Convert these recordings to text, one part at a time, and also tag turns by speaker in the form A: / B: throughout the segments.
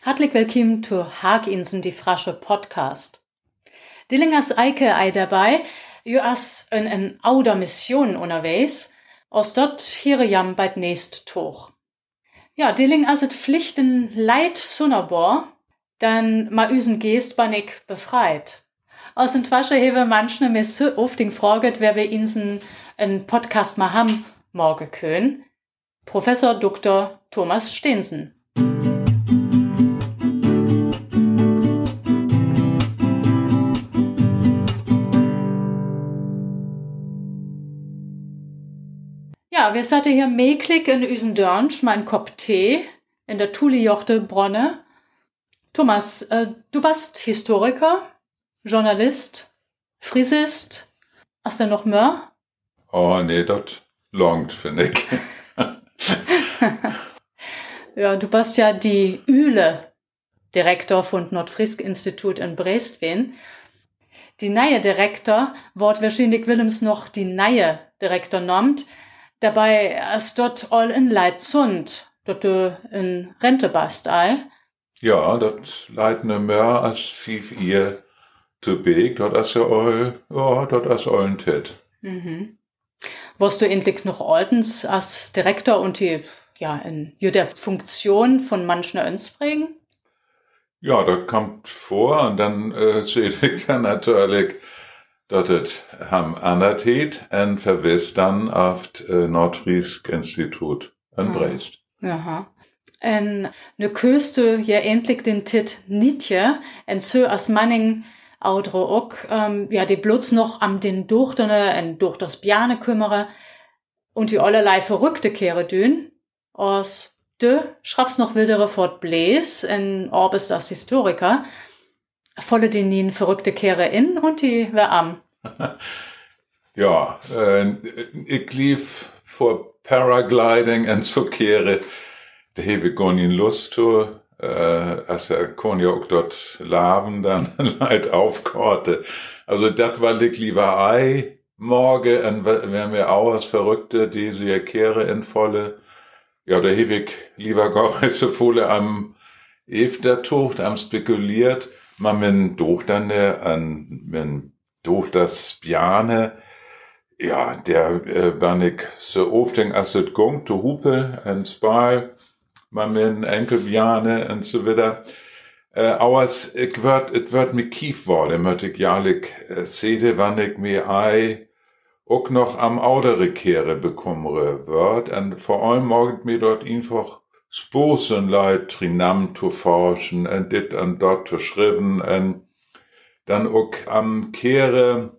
A: Hartelijk welkom to Haaginsen die Frasche Podcast. Dillingers Eike ei dabei, ju as een een ouder Mission unterwegs, aus dort hier jam bald nächst toch. Ja, Dilling as het Pflichten leid Sunnerbor, dann ma üsen Geest ban ich befreit. Aus den Twasche hewe manchne mir so oft den fraget, wer wir insen en Podcast ma ham morgen können. Professor Dr. Thomas Steensen. Ja, wir satte hier meklig in üsen Dörnsch, mein Kopf Tee, in der Thulejochte Bronne. Thomas, äh, du bist Historiker, Journalist, Frisist. Hast du noch mehr?
B: Oh, nee, das longt, finde ich.
A: ja, du bist ja die Üle Direktor von Nordfrisk-Institut in Brestwen. Die neue Direktor wird wahrscheinlich Willems noch die neue Direktor nommt. Dabei ist dort all in Leitzund, dort du in Rente bist, all.
B: Ja, das leid ne mehr als fief ihr zu beg, dort ist ja all, ja, dort ist all ein Tit.
A: Mhm. Warst du endlich noch altens als Direktor und die, ja, in der Funktion von manchen Önsprägen?
B: Ja, das kommt vor und dann äh, sehe ich dann natürlich, es ham anertet und verwiss dann auf äh, Nordfriesk Institut in Brest.
A: Aha. En ne Küste ja endlich den Tit Nitje, en so as Manning Audre ook, ähm, ja, die bloß noch am den Duchtene en durch das Bjane kümmere und die allerlei verrückte Kehre dün, aus de schraffs noch wildere fort bläs en Orbis das Historiker, volle den nien verrückte Kehre in und die wär am.
B: ja, äh, ich lief vor Paragliding en so Kehre, da habe ich gar nicht Lust zu, äh, als er kon ja auch dort laven, dann leid aufkorte. Also das war ich lieber ei, morgen, und wenn wir auch als Verrückte diese Kehre in volle, ja, da habe ich lieber gar so volle am Eftertucht, am spekuliert, man min durch dann, an, min durch das Bjane, ja, der äh, bin ich so oft in as het gong, to hupe, en man min enkel Bjane und so weiter. Äh, aber es, wird, es wird mir kief worden, möchte ich jährlich äh, sehen, wann ich mir ei, auch noch am oudere Kehre bekommere wird, und vor allem morgen mir dort einfach Sposen leid Trinam zu forschen, und dit und dort zu schreiben, und dann auch am Kehre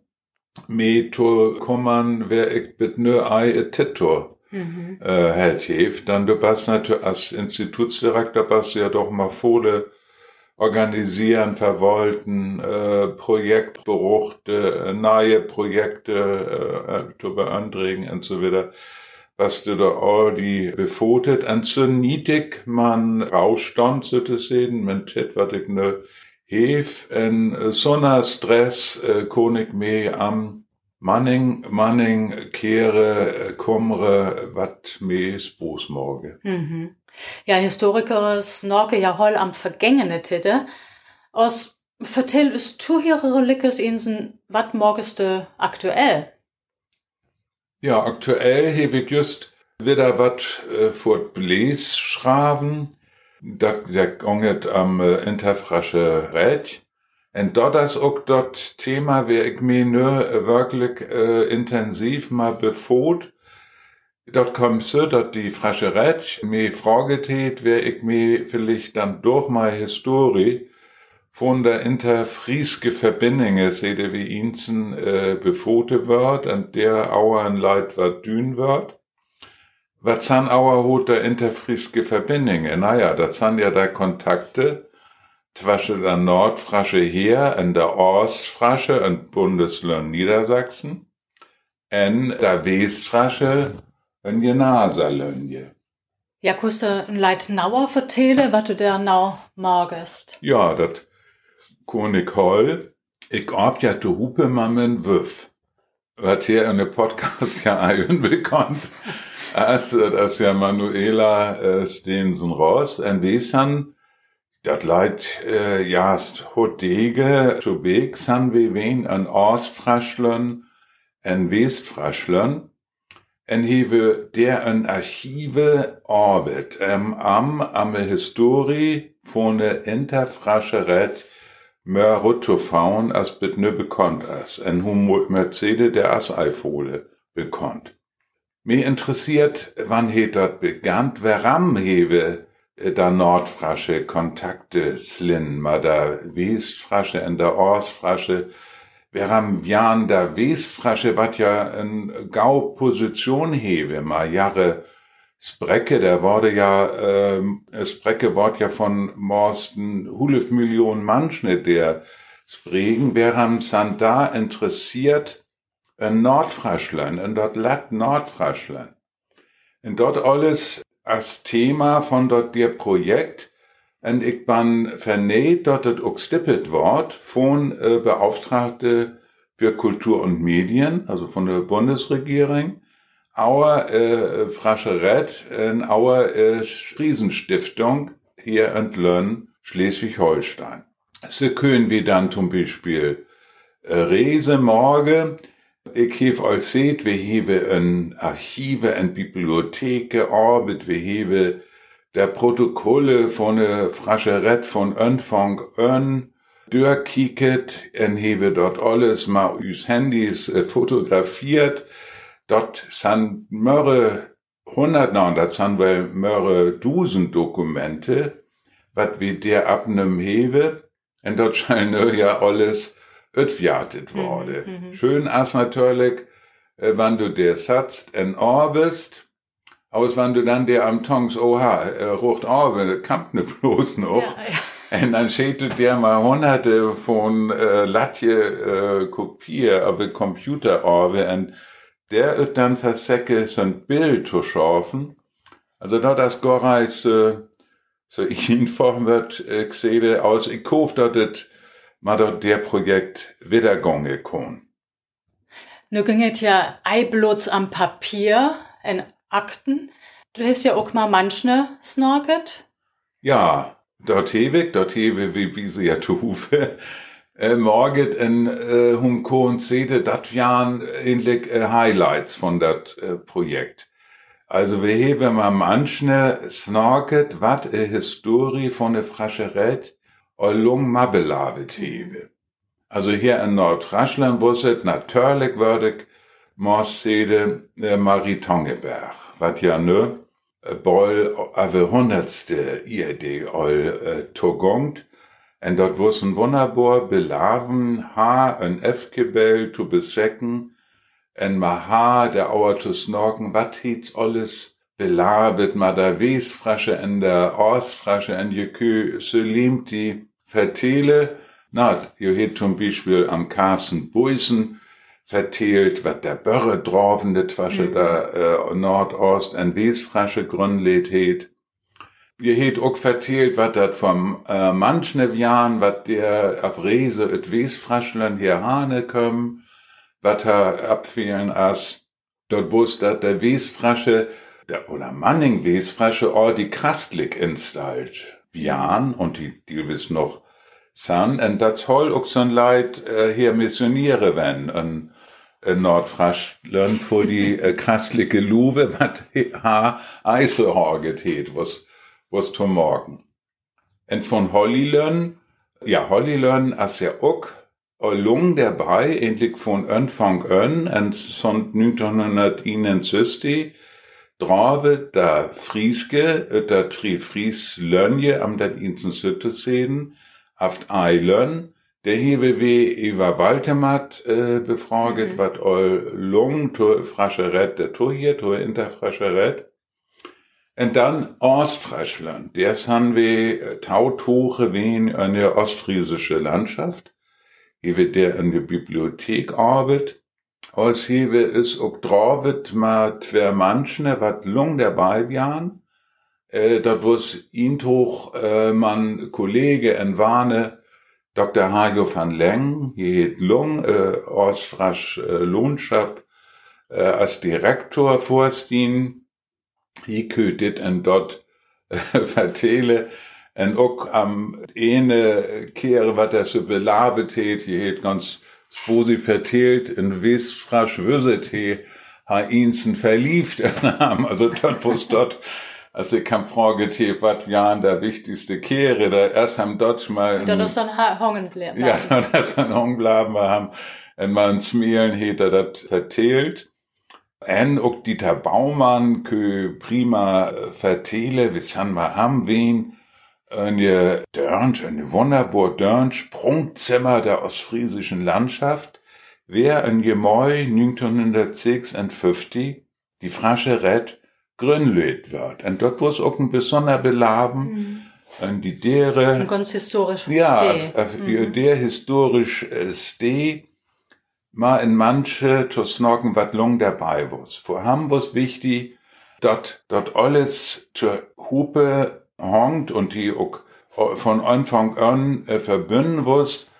B: me zu kommen, wer ich bit nö ei et Titor mhm. äh, hält hef, dann du bist natürlich als Institutsdirektor bist ja doch mal Fole organisieren, verwalten, äh, Projektberuchte, äh, neue Projekte äh, zu beantragen und so weiter. Was du da all die befotet, und so nietig man rausstand, so zu sehen, mit Tit, wat ich ne hef, en so einer Stress, äh, kon ich mir am Manning, Manning, Kehre, Kumre, wat mees Bosmorge.
A: Mhm. Ja, Historiker snorke ja hol am vergängene Titte. Aus vertell es tu hier Lickes insen, wat morgeste aktuell?
B: Ja, aktuell ich just wieder wat äh, vor Bläs schraven. Dat, der gonget am äh, Interfrasche Rätsch. Und dort ist auch das Thema, wie ich mir nur wirklich äh, intensiv mal befot. Dort kommt so, dass die Frasche Rätsch mir fraget hat, wer ich mir vielleicht dann durch meine Historie von der interfrieske Verbindungen sehe, wie Inzen äh, befote wird, und der Auer ein Leid wat dün wird. Was san Auer hot der interfrieske Verbindungen? Naja, das san ja da Kontakte, zwischen der Nordfrasche her in der Ostfrasche in Bundesland Niedersachsen en der Westfrasche in Genaserlönje.
A: Ja, du ein Leid nauer vertellen, was du da nau magst?
B: Ja, dat kann ich hol. Ich hab ja die Hupe mal mit Wüff. Was hier in dem Podcast ja ein bekannt. Also, das ist ja Manuela äh, Stensen Ross. Und Wesan Dat leid äh, jast hodege zu beg san we wen an Ostfraschlern, en Westfraschlern, en hewe der en Archive orbit ähm, am am Historie von Interfrascheret mer Ruttofaun as bit nö bekannt as, en hum Mercedes der as Eifole bekannt. Mir interessiert, wann het dort begann, warum hewe äh, da Nordfrasche Kontakte slin, ma da Westfrasche in der Ostfrasche, warum jan da Westfrasche wat ja en gau Position hewe, ma jahre Sprecke, der wurde ja, ähm, Sprecke wort ja von Morsten Hulef Millionen Manschne, der Spregen, wären san da interessiert, in Nordfraschland, in dort Lat Nordfraschland. Und dort alles als Thema von dort der Projekt, und ich bin vernäht dort das auch stippet Wort von äh, Beauftragte für Kultur und Medien, also von der Bundesregierung, Auer äh, Frascheret, in Auer äh, Riesenstiftung hier in Lönn, Schleswig-Holstein. Sie können wir dann zum Beispiel äh, Rese morgen, ich heb als seht, wir hebben een Archive en bibliotheken arbeit, wir hebben der Protokolle von der Frascheret von Anfang an durchkieket en hebben dort alles mal us Handys äh, fotografiert. Dort sind mehrere hundert, nein, das sind wel mehrere Dusen Dokumente, wat wir der abnem hewe. En dort scheint ja alles utfjartet mhm, wurde. Mhm. Schön as natürlich, äh, wann du der satzt en Ohr bist, aus wann du dann der am Tongs oha, äh, rucht Orbe, kamp ne bloß noch. Ja, ja. Und dann schätelt der mal hunderte von äh, Latje äh, Kopier auf Computer Orbe und der wird dann versäcke so ein Bild zu schaffen. Also da das Goreis äh, so ich vorhin wird äh, gesehen aus, ich kauf dort maar dat der Projekt wieder gonge kon.
A: Nu ginget ja eiblots am Papier en Akten. Du hast ja auch mal manchne snorket.
B: Ja, dort hewig, dort hewe wie wie sie ja tufe. Äh, morget en äh, hum kon sede dat jan ähnlich äh, Highlights von dat äh, Projekt. Also wir heben mal manchne snorket wat e Historie von der Frascheret Ollung Mabelavet hewe. Also hier in Nordfraschland wusset natürlich würdig Morsede äh, Marie Tongeberg, wat ja ne äh, Boll ave hundertste Idee all äh, togongt, en dort wussen wunderbar belaven ha en F-Gebell zu besecken, en ma ha der Auer zu snorken, wat hits alles? Belabet ma da Wesfrasche en der Ostfrasche en jekü so liemt vertele, na, jo het zum Beispiel am Carsten Buisen vertelt, wat der Börre draufende net wasche mhm. da äh, Nordost en Wesfrasche Grünlet het. Je het ook vertelt, wat dat vom äh, Manchnevian, wat der auf Rese et Wesfraschland hier hane kömm, wat er abfehlen as, dort wusst dat der Wesfrasche, der, oder Manning Wesfrasche, all die Krastlik installt. Jan und die, die wissen noch san, und das hol auch so ein Leid äh, hier missioniere wenn, in, in Nordfraschland vor die äh, krassliche Luwe, wat ha Eise horget het, was, was zum Morgen. Und von Hollylön, ja, Hollylön, as ja auch lung dabei, endlich von Anfang an, und son 1961, Drave da Frieske, da tri Fries Lönje am dat insen Sütte sehen, aft Eilön, der hewe we Eva Waltemat äh, befraget, mhm. wat ol lung to Frascheret, der to hier, to inter Frascheret. Und dann Ostfraschland, der san we äh, tautuche in der ostfriesische Landschaft, hewe der in der Bibliothek arbeit, als hewe is ook dravet mat twer manchne wat lung dabei wian. Äh, dat wos ihn hoch äh, man Kollege en Warne Dr. Hajo van Leng, het Lung äh, Ostfrasch äh, Lohnschap äh, als Direktor vorstien. Hier kötet en dort äh, vertele En ook am ene kere, wat er so belabet heet, je ganz sposi verteelt, in Westfrasch wüsset he, ha insen verlieft haben. Also dort, wo dort, also ich kann fragen, was waren der wichtigste Kehre, da erst haben dort mal...
A: Da ist dann hongen bleiben.
B: Ja, da ist dann hongen bleiben, wir haben en mal ein Smielen heet er dat verteelt. En ook Dieter Baumann, kö prima vertele, wir san wir haben wen, eine Dörnsch, eine wunderbar Dörnsch, Prunkzimmer der ostfriesischen Landschaft, wer ein Gemäu 1956 die Frasche Rett grünlöt wird. Und dort wo es auch ein besonder belaben, mhm. die dere,
A: ein ganz historisch
B: ja, mhm. der historisch Ste, mal in manche zu snorken wat lung dabei was. Vor ham was wichtig, dort, dort alles zur Hupe hongt und die auch von Anfang an äh, verbünden was,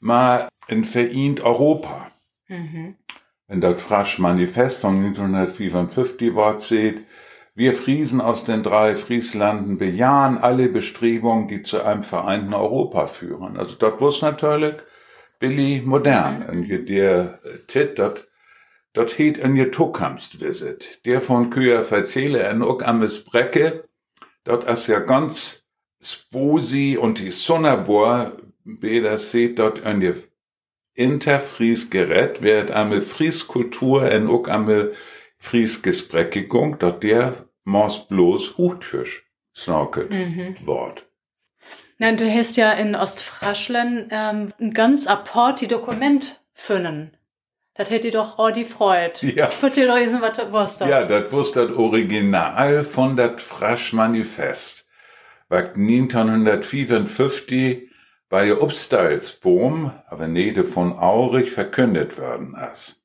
B: mal in vereint Europa. Mhm. In das Frasch Manifest von 1954 Wort seht, wir Friesen aus den drei Frieslanden bejahen alle Bestrebungen, die zu einem vereinten Europa führen. Also dort wusste natürlich Billy modern. Mhm. Und der äh, Tit, dort, dort heet in je Tokamst visit. Der von Küher verzähle en ook am Brecke, dort as ja ganz sposi und die Sonnabor, beder seht dort in je Interfries gerät, wird am Frieskultur en ook am Friesgesbreckigung, dort der mos bloß Hutfisch snorket mhm. Wort.
A: Nein, du hast ja in Ostfraschlen ähm, ein ganz apporti Dokument finden. Das hätte doch auch die Freude.
B: Ja.
A: Ich würde dir lesen, was das wusste.
B: Ja, das wusste das Original von das Frasch-Manifest. Was 1954 bei Upstalsboom, aber nede von Aurich, verkündet worden ist.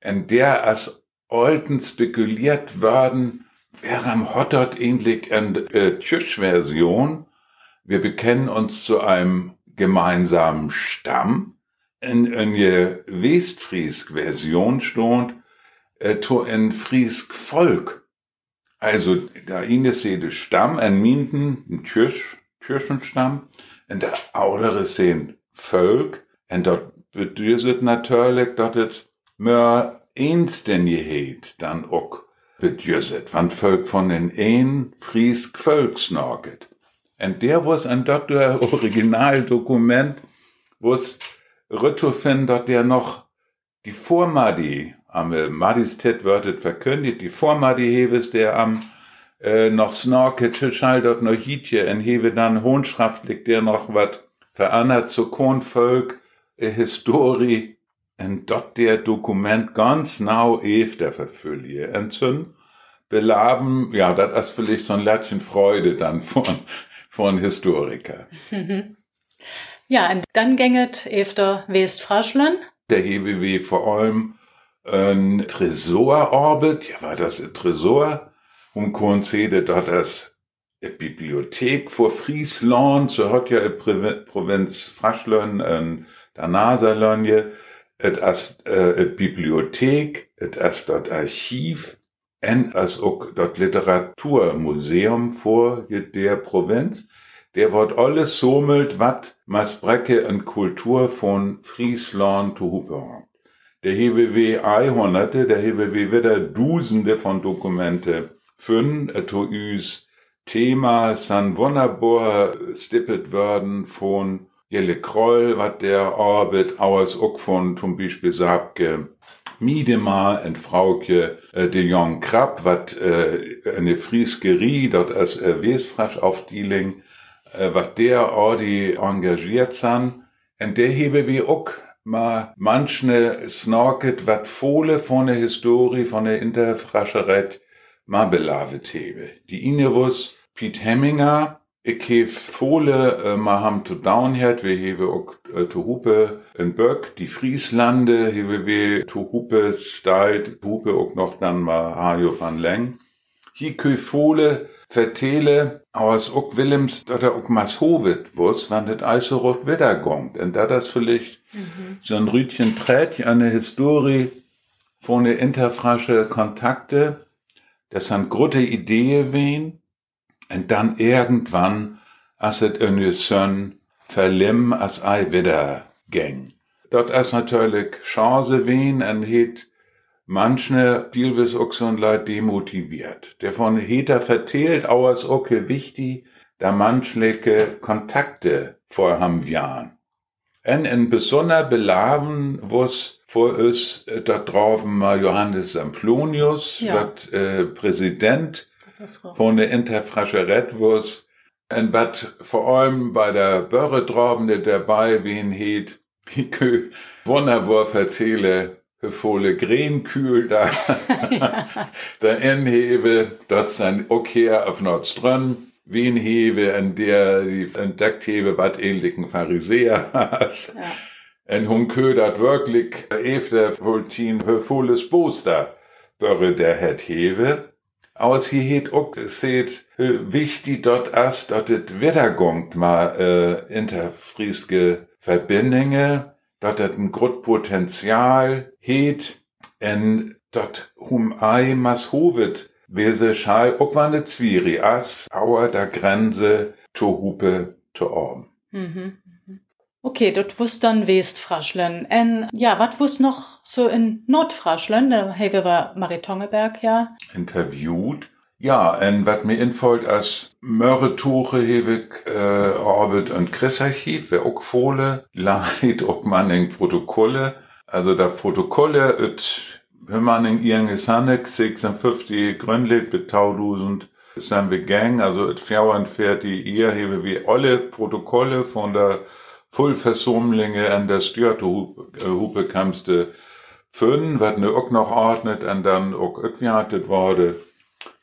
B: In der als alten spekuliert worden, wäre am Hotdot ähnlich eine äh, Tschüss-Version wir bekennen uns zu einem gemeinsamen Stamm. In, in je Westfriesk-Version steht, äh, to en Friesk Volk. Also, da ist jede Stamm, ein Minden, ein Kirsch, Kirchenstamm, und der andere sind Volk, und dort bedürset natürlich, dass es mehr eins denn je heet, dann auch bedürset, wann Volk von den ein Friesk Volks naget. En der was ein dort der Originaldokument, was Rütto finden, dort der noch. Die Vormadi, am Madistet wird verkündigt, die Vormadi heves der am äh, noch schall dort noch hitje, en hewe dann hohnschriftlich der noch wat verandert zu Konvolk, äh, Historie, en dort der Dokument ganz nau ef der Verfüllie entzünden belaben, ja, das ist vielleicht so ein Lättchen Freude dann von, von Historiker.
A: Ja, und dann gänget efter Westfraschlen.
B: Der HWW vor allem ein Tresororbit, ja, war das ein Tresor? Und konzede dort das Bibliothek vor Friesland, so hat ja Provinz Fraschlen, in der Naserlönje, et äh, Bibliothek, et dort Archiv, en as ook dat Literaturmuseum vor der Provinz, der wird alles sommelt, wat mas brecke en Kultur von Friesland zu Hupe Der HWW 100, der HWW wieder Dusende von Dokumente fünn, to üs Thema san wunderbar stippet werden von Jelle Kroll, wat der Orbit, aus ook von zum Beispiel Sabke Miedema en Frauke äh, de Jong Krab, wat äh, eine Frieskerie dort als äh, Wesfrasch aufdieling, äh, wat der Ordi engagiert san, en der hebe wie ook ma manchne snorket wat Fole von der Historie von der Interfrascheret ma belavet hebe. Die Inewus Piet Hemminger, ik hef Fole äh, ma ham to downhead, wir hebe ook äh, to Hupe in Böck, die Frieslande, hebe wir to Hupe style, Hupe ook noch dann ma Hajo van Leng. Hier kö Fole vertele, aus ook Willems, dat er ook mas hovet wus, wann het also rot wieder gongt. Und da das vielleicht mhm. so ein Rütchen trät, eine Historie von der interfrasche Kontakte, das sind gute Ideen wen, und dann irgendwann als et eine Sonne verlimm als ei wieder. Dort ist natürlich Chance wen en het manche ein Leid demotiviert. Der von Heter vertelt, aber es auch wichtig, da manchliche Kontakte vorham jahren. En in besonder belaven, wo's vor uns äh, da drauf mal Johannes Samplonius,
A: Ja.
B: wat äh, Präsident von der Interfrascheret, wo's en wat vor allem bei der Börre drauf der dabei wen het, wie kö wunderbar erzähle, bevole Grenkühl da, da inhebe, dort sein okay auf Nordströnn, wen hebe, in der die entdeckt hebe, wat ähnlichen Pharisäer hast.
A: Ja.
B: En hun ködert wirklich efter voltin höfules Booster börre der het hebe. Aus hier het ook seht, wichtig dort as, dort et wettergongt ma äh, interfrieske Verbindinge, dort et ein grot Potenzial het, en dort hum ei mas hovet, wese schall ook wann de Zwiri as, auer der Grenze to Hupe to Orm.
A: Mhm. mhm. Okay, dort wus dann Westfraschlen. En ja, wat wus noch so in Nordfraschlen? Da hewe wir Maritongeberg, ja.
B: interviewt. Ja, en wat mir infolgt als Mörretuche hewig äh, Orbit und Chris-Archiv, wer ook Fole, leid ook manning Protokolle. Also da Protokolle, et manning ihren Gesanek, 56 Gründet mit 1000 sind wir gang, also et 44 ihr hewe wie alle Protokolle von der Vollversumlinge an der Störtehupe kamste fünn, wat ne ook noch ordnet, en dann ook utwiatet wurde,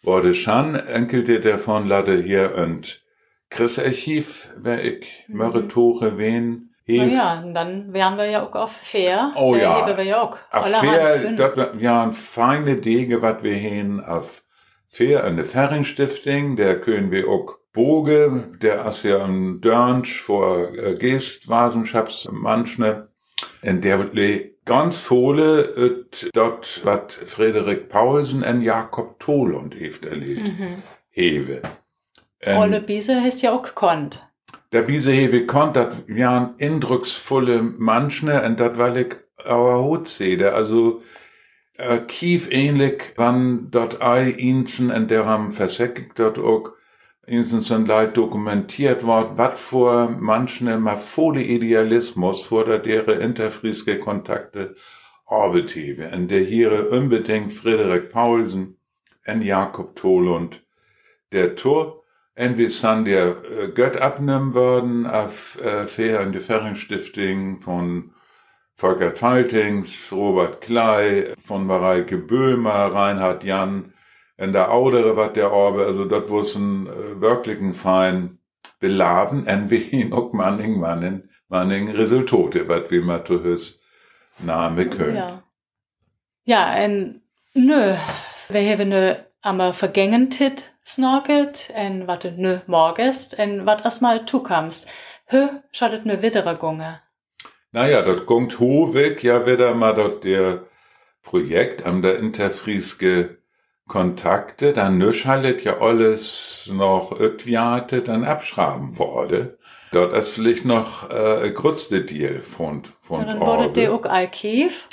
B: wurde schon, enkelte davon lade hier und Chris-Archiv, wer ich Mörre Tuche wen,
A: Na
B: hef,
A: ja, und dann wären wir ja auch auf Fair.
B: Oh
A: da
B: ja.
A: wir ja auch.
B: dat war- ja ein feine Dege, wat wir hin auf Fair, eine Ferringstifting, der können wir auch Boge, der as ja ein Dörnsch vor äh, Geest, Wasenschaps, manchne, en der le ganz fohle, et dort wat Frederik Paulsen en Jakob Tholund heeft erlebt,
A: Mhm.
B: hewe. En-
A: Olle Biese heißt ja auch Kont.
B: der Biese hewe konnt, dat waren indrucksvolle Manchne, und dat weil ich auer Hut sehe, also, äh, kief ähnlich, wann dort ei Inzen, und der haben versäckigt dort auch, Sind leid dokumentiert worden, wat vor manchne ma volle Idealismus vor der dere interfrieske Kontakte Orbit hewe, und der hier unbedingt Frederik Paulsen, en Jakob Tholund, der Tor, en wir sind der äh, Gött abnehmen worden auf äh, und die Ferringstifting von Volkert Faltings, Robert Klei, von Mareike Böhmer, Reinhard Jan, in der Audere wat der Orbe, also dort wo es ein äh, wirklichen fein belaven, en hin auch manning, manning, manning Resultate, wat wir mal zu hüs Name können.
A: Ja. Ja, en nö, wir hebben nö am vergängen tit snorket, en wat nö morgest, en wat erstmal tukamst. Hö, schaltet nö widere gunge.
B: Naja, dort kommt Hovig ja wieder mal dort der Projekt am der Interfrieske Kontakte, dann nüschallet ja alles noch ötwiate, dann abschraben wurde. Dort ist vielleicht noch äh, ein größte Deal von, von
A: Ja, dann wurde der auch Alkiv.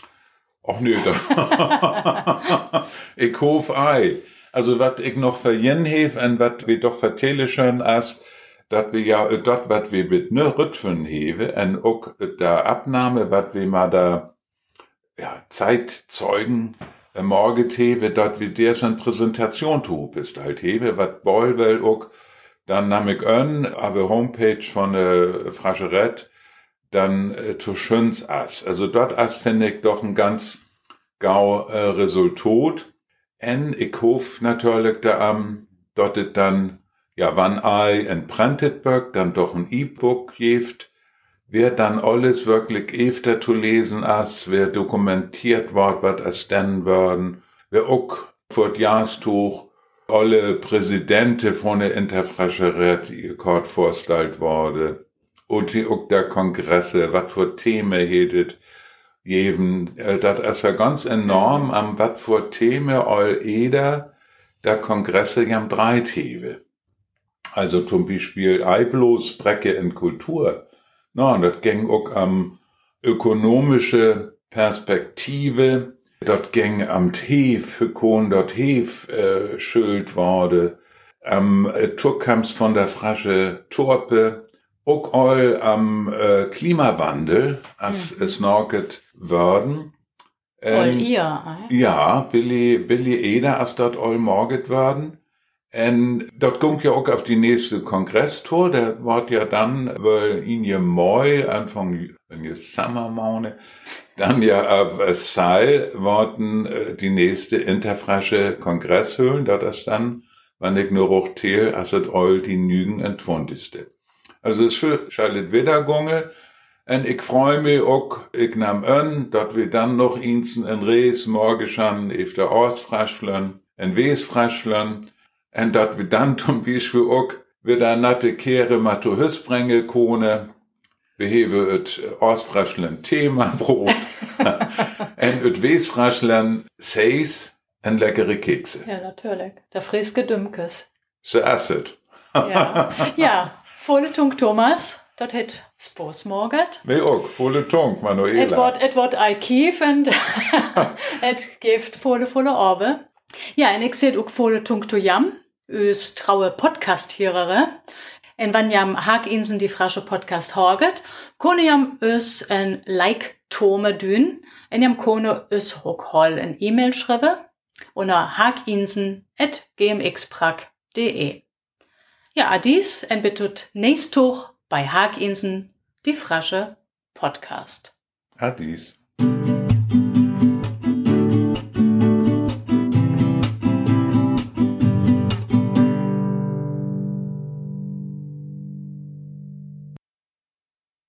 B: Ach nö, da. ich hof ei. Also wat ich noch verjen hef en wat wir doch vertelle schon as, dat wir ja dort wat wir mit ne Rütfen hewe en ook da Abnahme wat wir mal da ja Zeitzeugen morget hewe, dat wir der san Präsentation tu bist halt hewe wat Bollwell ook dann nahm ich an, aber Homepage von äh, Frascheret, dann äh, zu schöns as. Also dort as finde ich doch ein ganz gau äh, Resultat. En ich hoff natürlich da am, dort it dann, ja, wann ei in Prentitberg, dann doch ein E-Book jeft, wer dann alles wirklich efter zu lesen as, wer dokumentiert wort, wat as denn worden, wer auch vor Jahrstuch alle Präsidente von der Interfrascheret kort vorstellt wurde. Und die auch der Kongresse, wat für Themen hedet, jeven, äh, dat ist ja ganz enorm, am wat für Themen all eder, der Kongresse jam drei Themen. Also zum Beispiel Eiblos Brecke in Kultur. Na, und das ging auch am ökonomische Perspektive. Dort ging am Tief, Hykon dort Hef äh, schuld wurde. Am äh, Turkams von der Frasche Torpe. Auch all am äh, Klimawandel, als mhm. es norget worden.
A: all ihr,
B: äh? Ja, Billy, Billy Eder, als dort all morget worden. Und dort kommt ja auch auf die nächste Kongresstour, der wird ja dann, weil ihn ja Mai, Anfang, wenn ihr Sommermaune, dann ja auf Saal worden äh, die nächste interfrasche Kongresshöhlen, da das dann, wenn ich nur auch teil, als es all die Nügen entwundeste. Also es für Charlotte Wiedergunge, und ich freue mich auch, ich nahm an, dass wir dann noch insen in Rees morgen schon auf der Ortsfraschlern, in Wesfraschlern, en dat vi dan zum Beispiel ook wieder natte Kehre matu Hüsbrenge kone, wir hewe et Ausfraschlen Thema Brot, en et Wesfraschlen Seis en leckere Kekse.
A: Ja, natürlich. Der friske Dümkes.
B: So asset.
A: ja. ja, volle Tunk Thomas. Dat het spos morget.
B: Nee ook, volle tonk, Manuela.
A: Et wordt, et wordt ei kief en et geeft volle, volle orbe. Ja, en ik zit ook volle jam ös traue Podcast hierere. En wann jam hag insen die frasche Podcast horget, kone jam ös en like tome dün, en jam kone ös hokhol en E-Mail schreibe, unter gmxprack.de. Ja, adis en betut nächst hoch bei Haginsen die frasche Podcast.
B: Adis.